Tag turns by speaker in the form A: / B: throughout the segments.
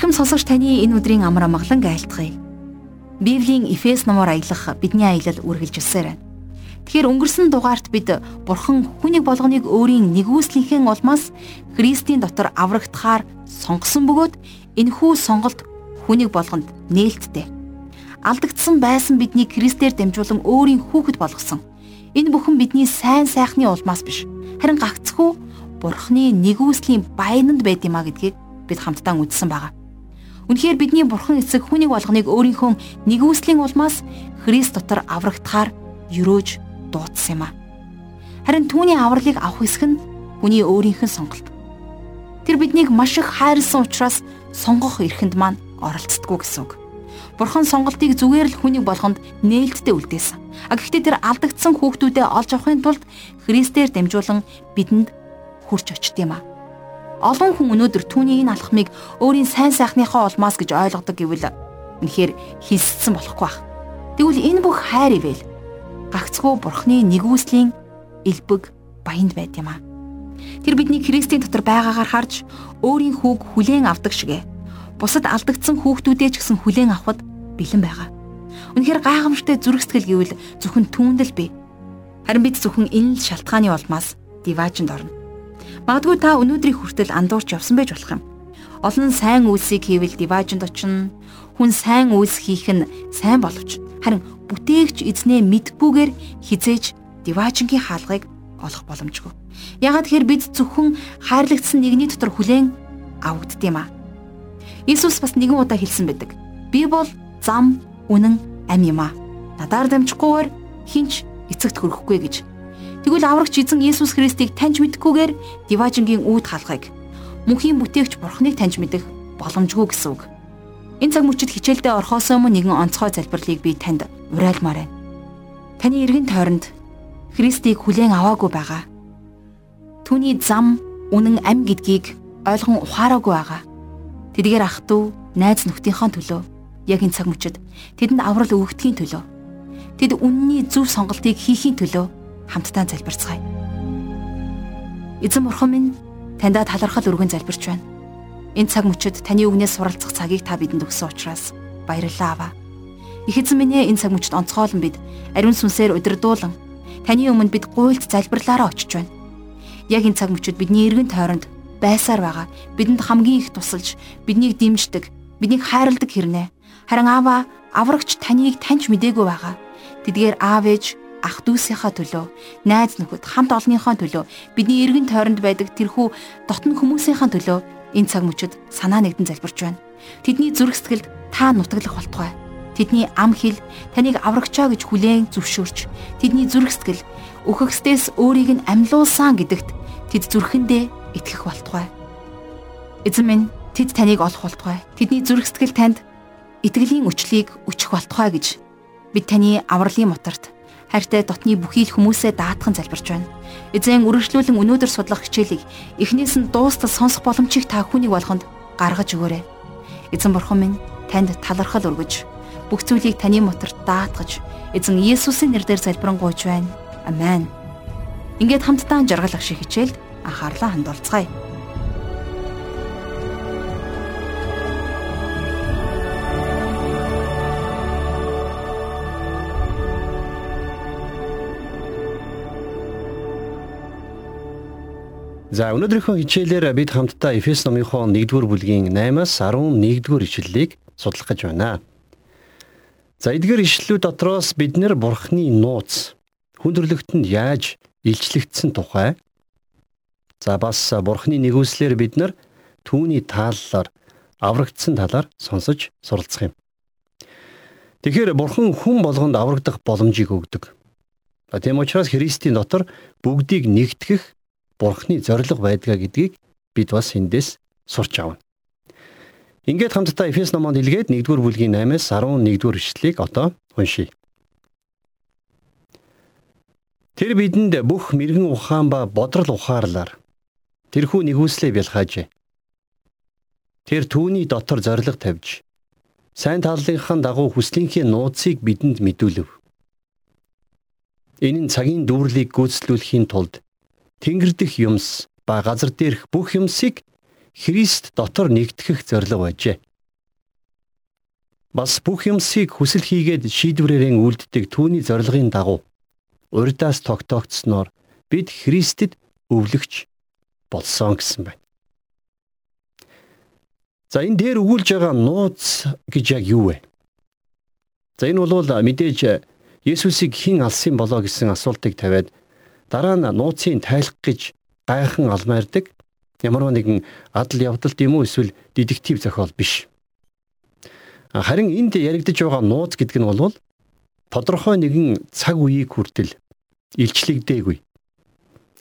A: Ирхэм сонсогч таны энэ өдрийн амар амгалан айлтгая. Библийн Эфес номоор аялах бидний аялал үргэлжилсээр байна. Тэгэхээр өнгөрсөн дугаарт бид Бурхан хүнийг болгоныг өөрийн нэгүслийнхээ улмаас Христийн дотор аврагдахаар сонгосон бөгөөд энэхүү сонголт хүнийг болгонд нээлттэй. Алдагдсан байсан биднийг Христээр дамжуулан өөрийн хүүхэд болгосон. Энэ бүхэн бидний сайн сайхны улмаас биш. Харин гагцхүү Бурханы нэгүслийн баянанд байд юмаа гэдгийг бид хамтдаа үзсэн байгаа. Үнэхээр бидний бурхан эцэг хүнийг болгоныг өөрийнхөө нэгүслийн улмаас Христ дотор аврагдахаар өрөөж дуудсан юм а. Харин түүний авралыг авах хэсэг нь хүний өөрийнх нь сонголт. Тэр биднийг маш их хайрлсан учраас сонгох эрхэнд маань оролцдоггүй гэсэн үг. Бурхан сонголтыг зүгээр л хүнийг болгонд нээлттэй үлдээсэн. А гэхдээ тэр алдагдсан хүүхдүүдээ олж авахын тулд Христээр дамжуулан бидэнд хурж очт юм а. Олон хүн өнөөдөр түүний энэ алхмыг өөрийн сайн сайхныхаа улмаас гэж ойлгодог гэвэл үнэхээр хэлссэн болохгүй байх. Тэгвэл энэ бүх хайр ивэл гагцхүү бурхны нэгүслийн элбэг баянд байд юм а. Тэр бидний Христийн дотор байгаагаар харж өөрийн хүүг хүлээн авдаг шигэ. Бусад алдагдсан хүүхдүүдээ ч гэсэн хүлээн авахд бэлэн байгаа. Үнэхээр гайхамшигтай зүрх сэтгэл гэвэл зөвхөн түүндэл бий. Харин бид зөвхөн энэ л шалтгааны улмаас диваажинд орно. Магадгүй та өнөөдрийн хүртэл андуурч явсан байж болох юм. Олон сайн үйлсийг хийвэл диваажинд очино. Хүн сайн үйлс хийх нь сайн боловч харин бүтээгч эзнээ мэдгүйгээр хизээж диваажингийн хаалгыг олох боломжгүй. Ягаад тэгэхээр бид зөвхөн хайрлагдсан нэгний дотор хүлээн авагдд юм а. Иесус бас нэгэн удаа хэлсэн байдаг. Би бол зам, үнэн, ам юм а. Надаар дамжихгүйгээр хинч эцэгт хүрэхгүй гэж Тэгвэл аврагч эзэн Есүс Христийг таньж мэдхгүйгээр диважингийн үүд халахыг мөнхийн бүтээгч Бурхныг таньж мэдэх боломжгүй гэсэн үг. Энэ цаг мөчид хичээлдээ орхоос өмнө нэгэн онцгой залбирлыг би танд уриалмаар байна. Таны эргэн тойронд Христийг хүлээн аваагүй байгаа. Түүний зам, үнэн ам гэдгийг ойлгон ухаараагүй байгаа. Тэдгээр ах トゥ найз нөхдийнхөө төлөө яг энэ цаг мөчид тэдэнд аврал өгөхдгийн төлөө тэд үнний зөв сонголтыг хийхийн төлөө хамтдаа залбирцгаая. Эзэн бурхан минь таньда талархал өргөн залбирч байна. Энэ цаг мөчид таны үгнээс суралцах цагийг та бидэнд өгсөн учраас баярлалаа аваа. Их эзэн минь энэ цаг мөчид онцгойлон бид ариун сүнсээр удирдуулан таны өмнө бид гуйлд залбирлаараа очиж байна. Яг энэ цаг мөчид бидний эргэн тойронд байсаар байгаа бидэнд хамгийн их тусалж биднийг дэмждэг биднийг хайрладаг хэрнээ харин аава аврагч таныг таньж мдээгүй байгаа. Тэдгээр аав ээж ах дүүсийнхаа төлөө, найз нөхөд, хамт олонныхоо төлөө, бидний эргэн тойронд байдаг тэрхүү дотн хүмүүсийнхаа төлөө энэ цаг мөчид санаа нэгдэн залбирч байна. Тэдний зүрх сэтгэлд та нутаглах болтугай. Тэдний ам хил таныг аврагчаа гэж хүлээн зөвшөөрч, тэдний зүрх сэтгэл өөхөкстээс өөрийг нь амьлуулсан гэдэгт тэд зүрхэндээ итгэх болтугай. Эзэн минь тэд таныг олох болтугай. Тэдний зүрх сэтгэл танд итгэлийн өчлийг өчөх болтугай гэж бид таны авралын моторт хайртай дотны бүхий л хүмүүсээ даатхан залбирч байна. Эзэн үргэлжлүүлэн өнөөдөр судлах хичээлийг эхнээс нь дуустал сонсох боломжийг та хүнийг болгонд гаргаж өгөөрэй. Эзэн бурхан минь танд талархал өргөж бүх зүйлийг таны мотор даатгаж эзэн Иесусийн нэрээр залбирanгуйч байна. Амен. Ингээд хамтдаа жаргалах шиг хичээлд анхаарлаа хандуулцгаая.
B: За өнөөдрийнхөө хичээлээр бид хамтдаа Эфес номынхоо 1-р бүлгийн 8-аас 11-р ишлэлийг судлах гэж байна. За эдгээр ишлэлүүд дотроос бид нэр Бурхны нууц хүндрэлтэнд яаж илчлэгдсэн тухай за бас Бурхны нэгүслэр бид нар түүний тааллаар аврагдсан талаар сонсож суралцах юм. Тэгэхээр Бурхан хүн болгонд аврагдах боломжийг өгдөг. Тийм учраас Христийн дотор бүгдийг нэгтгэх Бурхны зориг байдгаа гэдгийг бид бас эндээс сурч авна. Ингээд хамтдаа Эфес номонд илгээд 1-р бүлгийн 8-аас 11-р ишлэлийг одоо уншийе. Тэр бидэнд бүх мэрэгэн ухаан ба бодрол ухаарлаар тэрхүү нэгүслээ бэлхаажээ. Тэр түүний дотор зориг тавьж сайн талынхаа дагуу хүслийнхээ нууцыг бидэнд мэдүүлв. Энэ нь цагийн дүүрлийг гүйцэтгэхийн тулд тэнгэр дэх юмс ба газар дээрх бүх юмсыг Христ дотор нэгтгэх зорилго байжээ. Бас бүх юмсыг хүсэл хийгээд шийдвэрээрэн үлддэг түүний зорилгын дагуу урдаас тогтоогдсноор бид Христэд өвлөгч болсон гэсэн байна. За энэ дээр өгүүлж байгаа нууц гэж яг юу вэ? За энэ бол мэдээж Есүсийг хэн алсан болоо гэсэн асуултыг тавиад дараа нь нууцын тайлах гэж гайхан алмаардаг ямар нэгэн адал явдалт юм уу эсвэл детектив зохиол биш. Харин энд яригдж байгаа нууц гэдэг нь бол тодорхой нэгэн цаг үеийг хүртэл илчлэгдээгүй.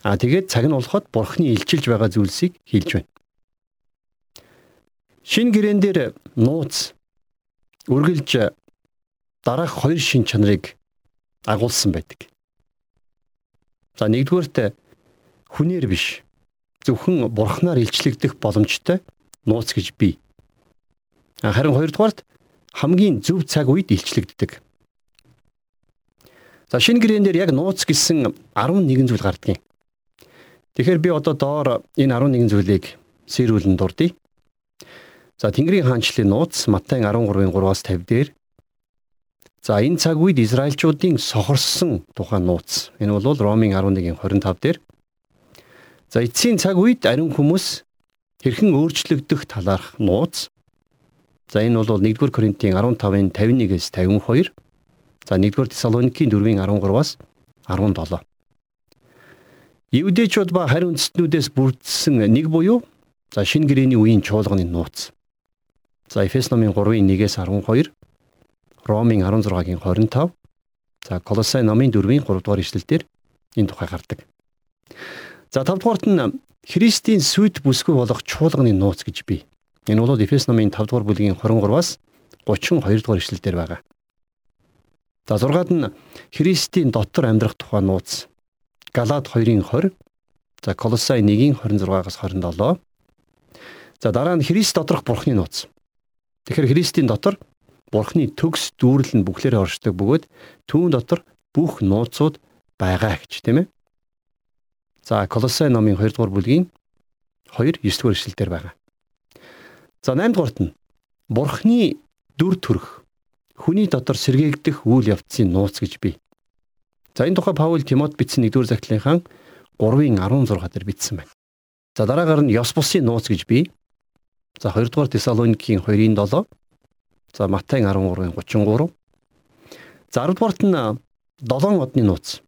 B: А тэгээд цаг нь болоход бурхны илчилж байгаа зүйлсийг хэлж байна. Шин гэрэн дээр нууц үргэлж дараах хоёр шин чанарыг агуулсан байдаг. За нэгдүгээрт хүнээр биш зөвхөн бурхнаар илчлэгдэх боломжтой нууц гэж бий. Харин хоёрдугаарт хамгийн зөв цаг үед илчлэгддэг. За шинэ гэрэн дээр яг нууц гэсэн 11 зүйл гардгийг. Тэгэхээр би одоо доор энэ 11 зүйлийг сэрүүлэн дурдъя. За Тэнгэрийн хаанчлалын нууц Матай 13-ын 3-аас 50 дээр. За энэ цаг үед Израильчуудын сохорсон тухайн нууц. Энэ бол Ромын 11-ийн 25 дээр. За эцсийн цаг үед ариун хүмүүс хэрхэн өөрчлөгдөх талаарх нууц. За энэ бол 1-р Коринтын 15-ын 51-ээс 52. За 1-р Тесалоникийн 4-ийн 13-аас 17. Евдэчүүд ба харин үндэстнүүдээс бүрдсэн нэг буюу за шинэ гэрээний үеийн чуулганы нууц. За Эфес номын 3-ийн 1-ээс 12, Ромын 16-гийн 25, за Колосай номын 4-ийн 3 дугаар ишлэлдэр энэ тухай гардаг. За 5 дугаарт нь Христийн сүд бүсгүй болох чуулганы нууц гэж бий. Энэ бол Эфес номын 5 дугаар бүлгийн 23-аас 32 дугаар ишлэлдэр байгаа. За 6-ад нь Христийн дотор амьдрах тухай нууц. Галаад 2-ын 20. За Колосай 1-ийн 26-аас 27. За дараа нь Христ доторх Бурхны нууц. Тэгэхээр Христийн дотор Бурхны төгс дүүрэл нь бүхлээрээ оршдог бөгөөд түүн дотор бүх нууцуд байгаа гэж тийм ээ. За Колосай номын 2 дугаар бүлгийн 2 9 дугаар ишлэлдэр байгаа. За 8 дугаарт нь Бурхны дүр төрх хүний дотор сэргээгдэх үйл явцын нууц гэж бий. За энэ тухай Паул Тимот бичсэн 1-р захидлынхаа 3-ын 16 дээр бичсэн байна. За дараагаар нь ёс бусын нууц гэж бий. За 2-р Тесалоникийн 2-ын 7. За Матай 13-ын 33. За 10-дугаарт нь 7 одны нууц.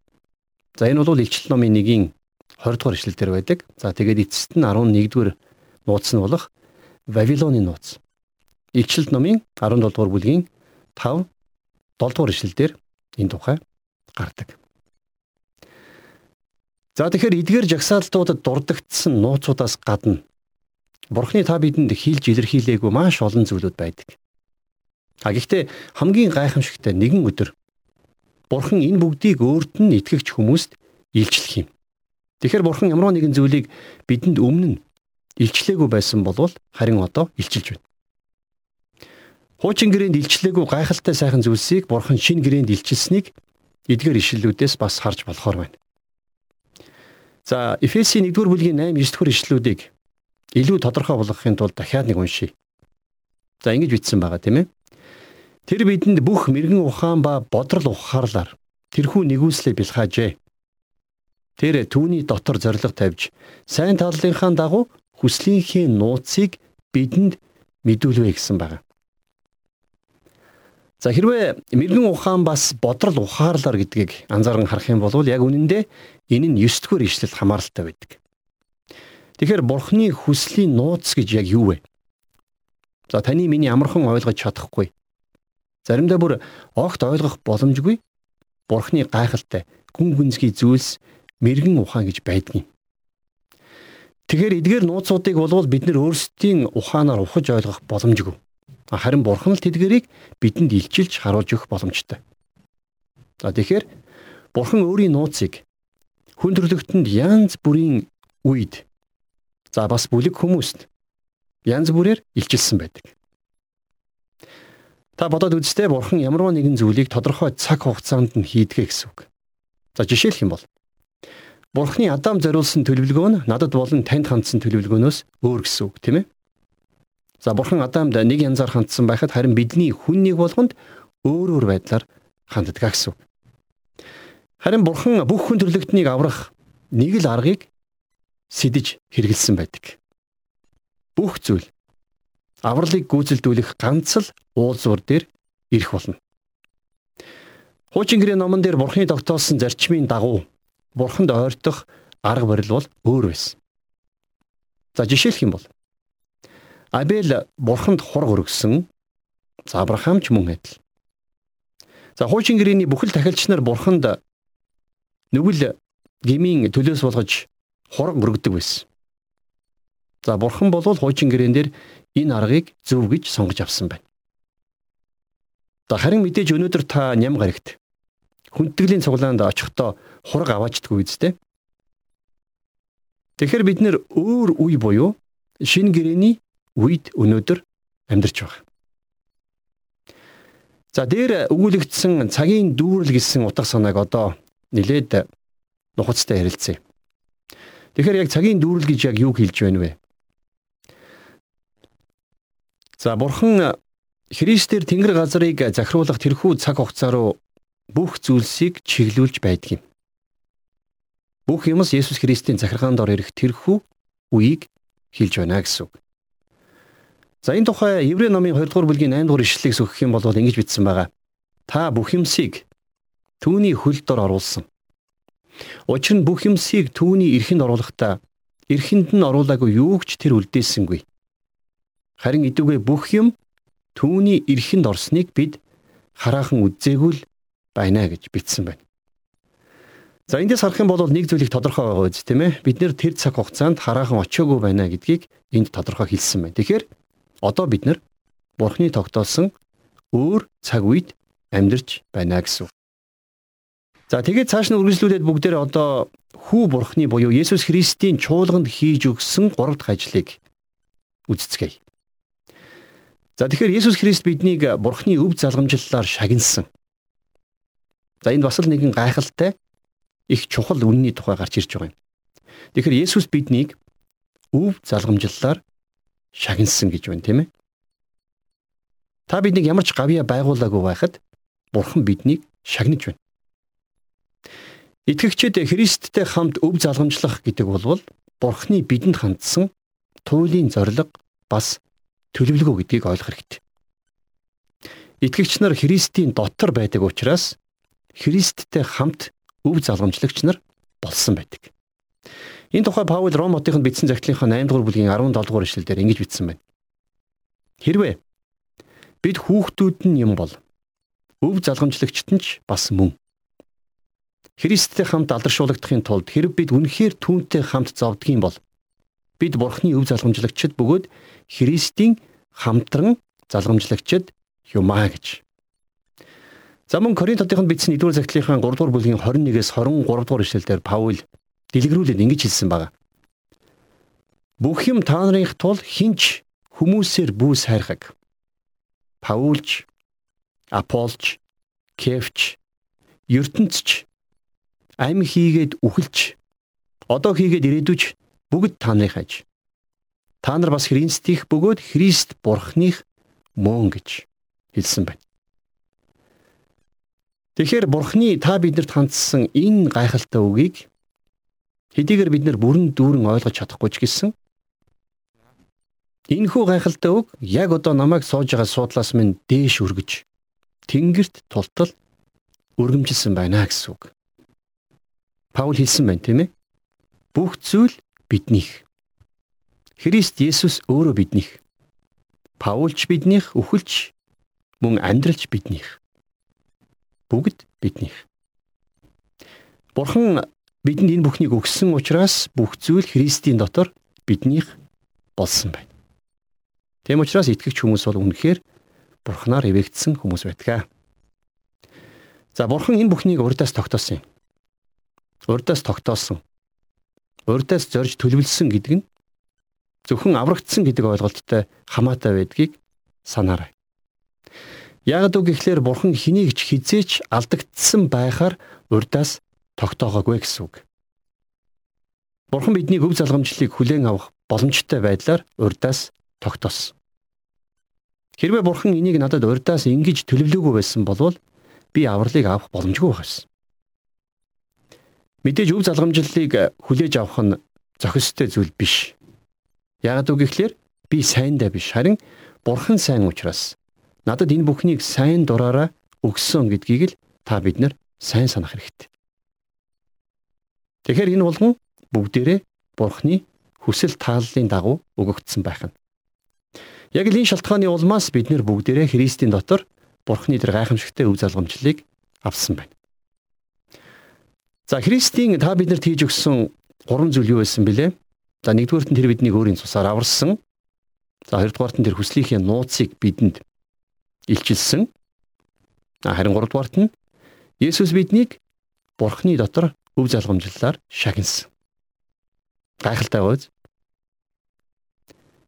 B: За энэ бол Илчил номын 1-ийн 20 дугаар ишлэл дээр байдаг. За тэгээд эцэст нь 11-р нууц нь болох Вавилоны нууц. Илчилт номын 17 дугаар бүлгийн 5 7 дугаар ишлэлдэр энэ тухай гардаг. За тэгэхээр эдгээр жагсаалтуудад дурддагдсан нууцудаас гадна Бурхны та бидэнд хийлж илэрхийлээгүй маш олон зүйлүүд байдаг. А гэхдээ хамгийн гайхамшигтай нэгэн өдөр Бурхан энэ бүгдийг өөрт нь итгэгч хүмүүст илчлэх юм. Тэгэхээр Бурхан ямар нэгэн зүйлийг бидэнд өмнө нь илчлээгүй байсан болвол харин одоо илчилж байна. Хуучин гэрээнд илчлээгүй гайхалтай сайхан зүйлсийг Бурхан шин гэрээнд илчилсэнийг эдгээр ишлэлүүдээс бас харж болохоор байна. За Эфесийн 1-р бүлгийн 8 9-р ишлэлүүдийг илүү тодорхой болгохын тулд дахиад нэг уншийе. За ингэж бичсэн байгаа тийм ээ. Тэр бидэнд бүх мэрэгэн ухаан ба бодрол ухаарлаар тэрхүү нэгүслээ бэлхаажээ. Тэр түүний дотор зориг тавьж сайн талынхаа дагуу хүслийнхээ нууцыг бидэнд мэдүүлвэ гэсэн байна. За хэрвээ мэрэгэн ухаан бас бодрол ухаарлаар гэдгийг анзааран харах юм бол яг үнэндээ энэ нь 9 дэх ишлэлд хамааралтай байдаг. Тэгэхээр бурхны хүслийн нууц гэж яг юу вэ? За таны миний амархан ойлгож чадахгүй. Заримдаа бүр огт ойлгох боломжгүй бурхны гайхалтай гүн гүнзгий зүйлс мэрэгэн ухаан гэж байдгийг. Тэгэхээр эдгээр нууцуудыг болвол бид нэр өөрсдийн ухаанаар ухаж ойлгох боломжгүй. Харин бурхан л тэдгэрийг бидэнд илчилж харуулж өгөх боломжтой. За тэгэхээр бурхан өөрийн нууцыг хүн төрлөختөнд янз бүрийн үед за бас бүлэг хүмүүст янз бүрээр илчилсэн байдаг. Та бодоод үзтээ бурхан ямар нэгэн зүйлийг тодорхой цаг хугацаанд нь хийдгээ гэсэн үг. За жишээлх юм бол Бурхны Адам зориулсан төлөвлөгөө нь надад болон танд хандсан төлөвлөгөөнөөс өөр гэсэн үг тийм ээ. За Бурхан Адамд нэг янзаар хандсан байхад харин бидний хүн нэг болгонд өөр өөр байдлаар ханддаг гэсэн үг. Харин Бурхан бүх хүн төрлөختнийг аврах нэг л аргыг сидэж хэрэгэлсэн байдаг. Бүх зүйл авралыг гүйцэлдүүлэх ганц л уулзвар дээр ирэх болно. Хуучин гэрээ номон дээр Бурхны тогтоосон зарчмын дагуу Бурханд ойртох арга барил бол өөр байсан. За жишээлх юм бол Абель Бурханд хург өргөсөн. За Авраам ч мөн адил. За хуучин гэрээний бүхэл тахилч нар Бурханд нүгэл гмийн төлөөс болгож хураг өргөдөг байсан. За бурхан болвол хуучин гэрээн дээр энэ аргыг зөв гэж сонгож авсан байна. За харин мэдээж өнөөдөр та ням гарагт хүндтгэлийн цуглаанд очихдоо хураг аваачдаггүй үстэй. Тэгэхээр бид нэр өөр үе буюу шин гэрэний үед өнөөдөр амьдарч байгаа. За дээр өгүүлэгдсэн цагийн дүүрэл гэсэн утга санааг одоо нилээд нухацтай ярилцъя. Тэгэхээр яг цагийн дүүрэл гэж яг юу хэлж байна вэ? За бурхан Христээр Тэнгэр газрыг захируулах тэрхүү цаг хугацаа руу бүх зүйлсийг чиглүүлж байдаг юм. Бүх юмс Есүс Христийн захиргаанд ор ирэх тэрхүү үеийг хэлж байна гэсэн үг. За энэ тухай Еврей номын 2 дугаар бүлгийн 8 дугаар ишлэлийг сөхөх юм бол ингэж бичсэн байгаа. Та бүх юмсыг түүний хөл дор оруулсан. Учир нь бүх юмсыг түүний эрхэнд оруулахдаа эрхэнд нь оруулаагүй юу ч тэр үлдээсэнгүй. Харин идүгэ бүх юм түүний эрхэнд орсныг бид хараахан үзээгүй л байна гэж бичсэн байна. За эндээс харах юм бол нэг зүйлийг тодорхой байгаа үст тийм ээ. Бид нэр тэр цаг хугацаанд хараахан очиагүй байна гэдгийг энд тодорхой хэлсэн байна. Тэгэхээр одоо бид нар Бурхны тогтоосон өөр цаг үед амьдарч байна гэсэн. За тэгээд цааш нь үргэлжлүүлээд бүгдээрээ одоо хүү бурхны буюу Есүс Христийн чуулганд хийж өгсөн гурав дахь ажлыг үздцгээе. За тэгэхээр Есүс Христ биднийг бурхны өв залгамжлалаар шагнасан. За энд бас л нэгэн гайхалтай их чухал үнний тухай гарч ирж байгаа юм. Тэгэхээр Есүс биднийг өв залгамжлалаар шагнасан гэж байна тийм ээ. Та биднийг ямар ч гавья байгуулаагүй байхад бурхан биднийг шагнаж байна. Итгэгчид Христтэй хамт өв залгамжлах гэдэг бол Бурхны бидэнд хандсан туйлын зориг бас төлөвлөгөө гэдгийг ойлгох хэрэгтэй. Итгэгч нар Христийн дотор байдаг учраас Христтэй хамт өв залгамжлагч нар болсон байдаг. Энэ тухай Паул Ромотынд бичсэн захидлынхаа 8 дугаар бүлгийн 17 дугаар ишлэлдэр ингэж бичсэн байна. Хэрвээ бид хүүхдүүд нь юм бол өв залгамжлагчт нь ч бас мөн Христтэй хамт алдаршуулгадахын тулд хэрэг бид үнэхээр түүнтэй хамт зовдгийм бол бид Бурхны өв залгамжлагчд бөгөөд Христийн хамтран залгамжлагчд юмаа гэж. За мөн Коринтотын бичсэн 1-р захидлынхаа 3-р бүлгийн 21-с 23-р ишлэлдэр Паул дэлгэрүүлээд ингэж хэлсэн байна. Бүх юм та нарынх тул хинч хүмүүсээр бүүс хайрхаг. Паулч, Аполч, Кефч, ертөнцч амь хийгээд үхэлж одоо хийгээд ирээдүйч бүгд та нарын хаж. Та нар бас Христих бөгөөд Христ Бурхных мөн гэж хэлсэн байна. Тэгэхээр Бурхны та бидэнд хандсан энэ гайхалтай үгийг хэдийгээр бид нар бүрэн дүүрэн ойлгож чадахгүй ч гэсэн энэхүү гайхалтай үг яг одоо намайг сууж байгаа суудлаас минь дээш өргөж тэнгэрт тултал өргөмжилсэн байна гэсэн үг. Паул хэлсэн байна тийм ээ. Бүх зүйл биднийх. Христ Есүс өөрөө биднийх. Паулч биднийх, үхэлч мөн амьдралч биднийх. Бүгд биднийх. Бурхан бидэнд энэ бүхнийг өгсөн учраас бүх зүйл Христийн дотор биднийх болсон байна. Тэм учраас итгэгч хүмүүс бол үнэхээр Бурханаар эвэгдсэн хүмүүс байдаг. За Бурхан энэ бүхнийг урдаас тогтоосон юм урдаас тогтоосон урдаас зорж төлөвлөсөн гэдэг нь зөвхөн аврагдсан гэдэг ойлголттой хамаатай байдгийг санаарай. Яг үг ихлээр бурхан хэнийг ч хизээч алдагдсан байхаар урдаас тогтоогоогүй гэсэн үг. Бурхан бидний өв залгамжлалыг хүлээн авах боломжтой байдлаар урдаас тогтоосон. Хэрвээ бурхан энийг надад урдаас ингэж төлөвлөөгүй байсан бол би авралыг авах боломжгүй байсан. Мэдээж өв залгамжлалыг хүлээж авах нь зохистой зүйл биш. Яг үг гэхлээр би сайндаа биш харин бурхан сайн учраас надад энэ бүхнийг сайн дураараа өгсөн гэдгийг л та бид нар сайн санах хэрэгтэй. Тэгэхээр энэ болгон бүгдээрээ бурхны хүсэл тааллын дагуу өгөгдсөн байх нь. Яг л энэ шалтгааны улмаас бид нэр бүгдээрээ Христийн дотор бурхны тэр гайхамшигтай өв залгамжлалыг авсан байна. За Христийн та бидэнд хийж өгсөн гурван зүйл юу байсан бэлээ? За нэгдүгээрт нь тэр биднийг өөрийн цусаар аварсан. За хоёрдугаарт нь тэр хүслийнхээ нууцыг бидэнд илчилсэн. Харин гуравдугаарт нь Есүс биднийг Бурхны дотор өв залгамжлалаар шагнасан. Гайхалтай гоц.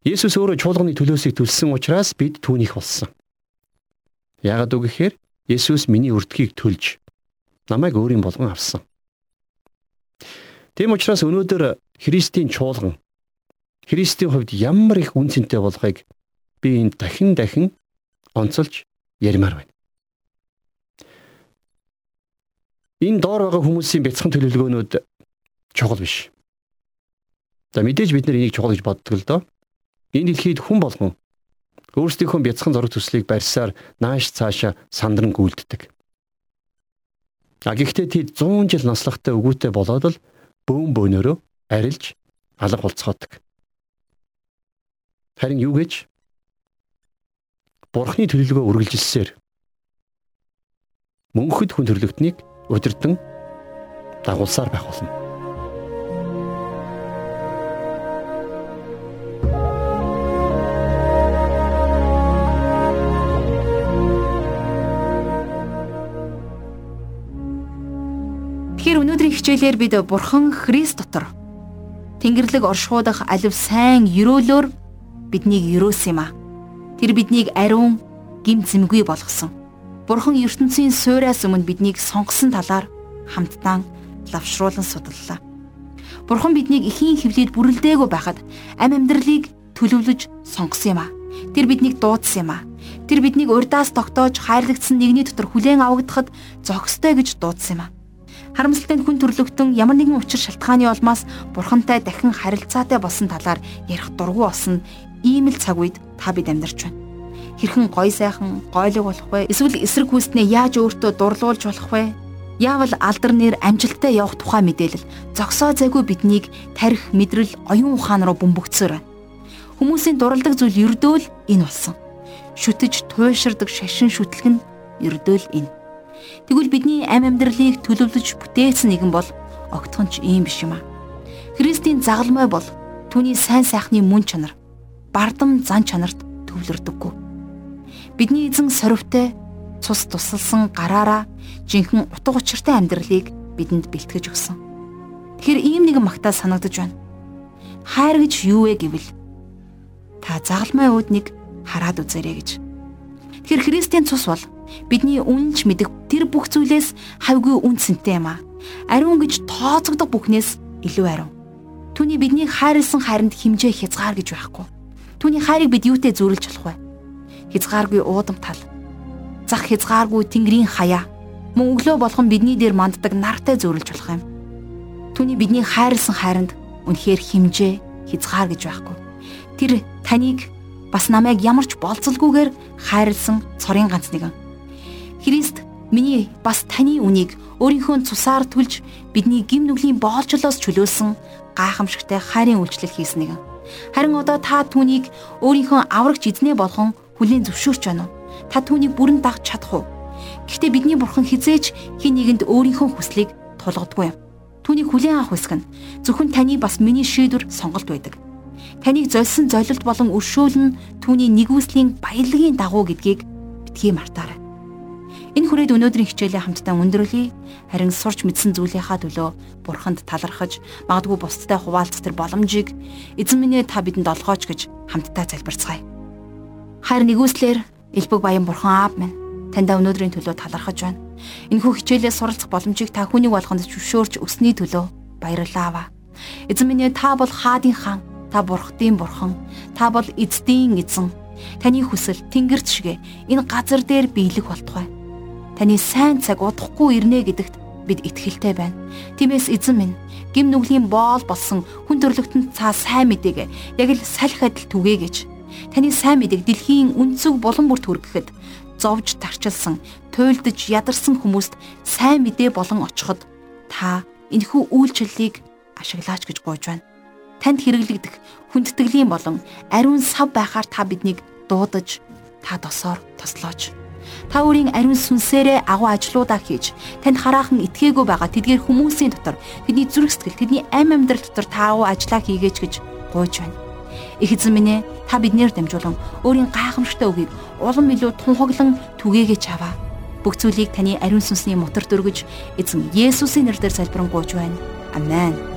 B: Есүс өөрөө чуулганы төлөөсийг төлсөн учраас бид түүнийх болсон. Яагаад үг гэхээр Есүс миний өртгийг төлж намайг өөрийн болгон авсан. Тийм учраас өнөөдөр Христийн чуулган Христийн хувьд ямар их үнцэнтэй болохыг би энд дахин дахин онцолж ярмаар байна. Энэ доор байгаа хүмүүсийн бяцхан төлөвлөгөөнүүд чухал биш. За мэдээж бид нар энийг чухал гэж боддог л доо. Энэ дэлхийд хүн болгон өөрсдийнхөө бяцхан зураг төслийг барьсаар нааш цаашаа сандран гүйлддэг. А гэхдээ тэд 100 жил наслахтай өгөөтэй болоод л бөөн бөөнөрөө арилж алга болцоодог. Харин юу гэж Бурхны төлөвлөгөө үргэлжилсээр мөнхөд хүн төрлөختнийг удирдан дагуулсаар байх болно.
A: Хичээлээр бид Бурхан Христ дотор Тэнгэрлэг оршуудах алив сайн өрөөлөөр биднийг өрөөс юм а. Тэр биднийг ариун гим зэмгүй болгосон. Бурхан ертөнцийн суйраас өмнө биднийг сонгосон талаар хамтдаа лавшруулан судаллаа. Бурхан биднийг эхийн хөвлөд бүрэлдээгүй байхад ам амьдралыг төлөвлөж сонгосон юм а. Тэр биднийг дуудсан юм а. Тэр биднийг урдаас тогтоож хайрлагдсан нэгний дотор хүлээн авагдахад зохистой гэж дуудсан юм а. Харамсалтай нь хүн төрлөختөн ямар нэгэн учир шалтгааны улмаас бурхантай дахин харилцаатай болсон талаар ярих дургу болсон ийм л цаг үед та бид амьдарч байна. Хэрхэн гой сайхан гойлог болох вэ? Эсвэл эсрэг хүснээ яаж өөртөө дурлуулж болох вэ? Яавал алдар нэр амжилттай явах тухай мэдээлэл зогсоо зайгүй биднийг тарих мэдрэл оюун ухаан руу бөмбөгцөөр байна. Хүмүүсийн дуралдаг зүйл ердөөл энэ болсон. Шүтэж туйширдаг шашин шүтлэг нь ердөөл энэ. Тэгвэл бидний амь амьдралыг төлөвлөж бүтээсэн нэгэн бол огтхон ч ийм биш юм аа. Христийн загалмай бол түүний сайн сайхны мөн чанар, бардам зан чанарт төвлөрдөггүй. Бидний эзэн соривтой цус тусалсан гараараа жинхэнэ утга учиртай амьдралыг бидэнд бэлтгэж өгсөн. Тэгэхээр ийм нэгэн магтаа санагдаж байна. Хайр гэж юу вэ гэвэл та загалмай үүднийг хараад үзээрэй гэж. Тэгэхээр Христийн цус бол Бидний үнэнч мэдэх тэр бүх зүйлээс хавьгүй үнцэнтэй юм аа. Ариун гэж тооцогдох бүхнээс илүү ариун. Түүний бидний хайрлсан хайранд химжээ хязгаар гэж байхгүй. Түүний хайрыг бид юутэй зөрүүлж болох вэ? Хязгааргүй уудам тал. Зах хязгааргүй тэнгэрийн хаяа. Мөн өглөө болгон бидний дээр манддаг нартай зөрүүлж болох юм. Түүний бидний хайрлсан хайранд үнэхээр химжээ хязгаар гэж байхгүй. Тэр таныг бас намайг ямар ч болцолгүйгээр хайрлсан цорын ганц нэгэн. Христ миний бас таны үнийг өөрийнхөө цусаар түлж бидний гим нүглийн боолчлоос чөлөөлсөн гайхамшигтай хайрын үйлчлэл хийсэн нэгэн. Харин одоо та түүнийг өөрийнхөө аврагч эзнээ болгон хүлээн зөвшөөрч байна уу? Та түүнийг бүрэн дагч чадах уу? Гэхдээ бидний бурхан хизээч хин нэгэнд өөрийнхөө хүслийг тулгадгүй юм. Түүнийг хүлээн авах хэсэг нь зөвхөн таны бас миний шийдвэр сонголт байдаг. Таныг золсон золилт болон өршөөл нь түүний нэгүслийн баялагын дагуу гэдгийг битгий мартаарай. Энэ хүрээд өнөөдрийн хичээлээ хамтдаа өндөрлөе. Харин сурч мэдсэн зүйлийнхаа төлөө бурханд талархаж, магадгүй бусдтай хуваалцах тэр боломжийг эзэн минь та бидэнд олгооч гэж хамтдаа залбирцгаая. Хайр нэгүслэр элбэг баян бурхан аав минь таньда өнөөдрийн төлөө талархаж байна. Энэхүү хичээлээ суралцах боломжийг та хүнийг болгонд зөвшөөрч өсний төлөө баярлалаа аваа. Эзэн минь та бол хаадын хаан, та бурхтын бурхан, та бол эздийн эзэн. Таны хүсэл тэнгэрт шигэ энэ газар дээр биелэх болтугай. Таны сайн цаг удахгүй ирнэ гэдэгт бид итгэлтэй байна. Тиймээс эзэн минь гим нүглийн боол болсон хүн төрлөختөнд цаа сайн мэдээг яг л салхи адил түгээ гэж. Таны сайн мэдээг дэлхийн үнцөг булан бүрт хүргэхэд зовж тарчилсан, туйлдж ядарсан хүмүүст сайн мэдээ болон очиход та энэхүү үйлчлэлийг ашиглаач гэж гуйж байна. Танд хэрэглэгдэх хүндэтгэлийн болон ариун сав байхаар та биднийг дуудаж та досоор тослооч. Та өөрийн ариун сүнсээрээ агуу ажлуудаа хийж танд хараахан итгээгүй байгаа тэдгээр хүмүүсийн дотор тэдний зүрх сэтгэл тэдний амь амьдрал дотор та агуу ажлаа хийгээч гэж гуйж байна. Их эзэн минь ээ та биднээр дамжуулан өөрийн гайхамшигтай үгийг улам илүү тунхаглан түгээгээч аваа. Бүх зүйлийг таны ариун сүнсний мотор дөргөж эзэн Есүсийн нэрээр залбирanгуйж байна. Амен.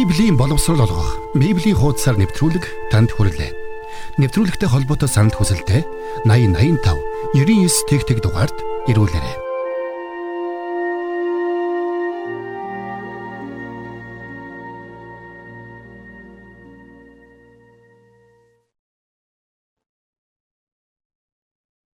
C: Библийн боловсрол олгох. Библийн хуудасаар нэвтрүүлэг танд хүрэлээ. Нэвтрүүлэгтэй холбоотой санал хүсэлтээ 8085 99 тэгтэг дугаард ирүүлээрэй.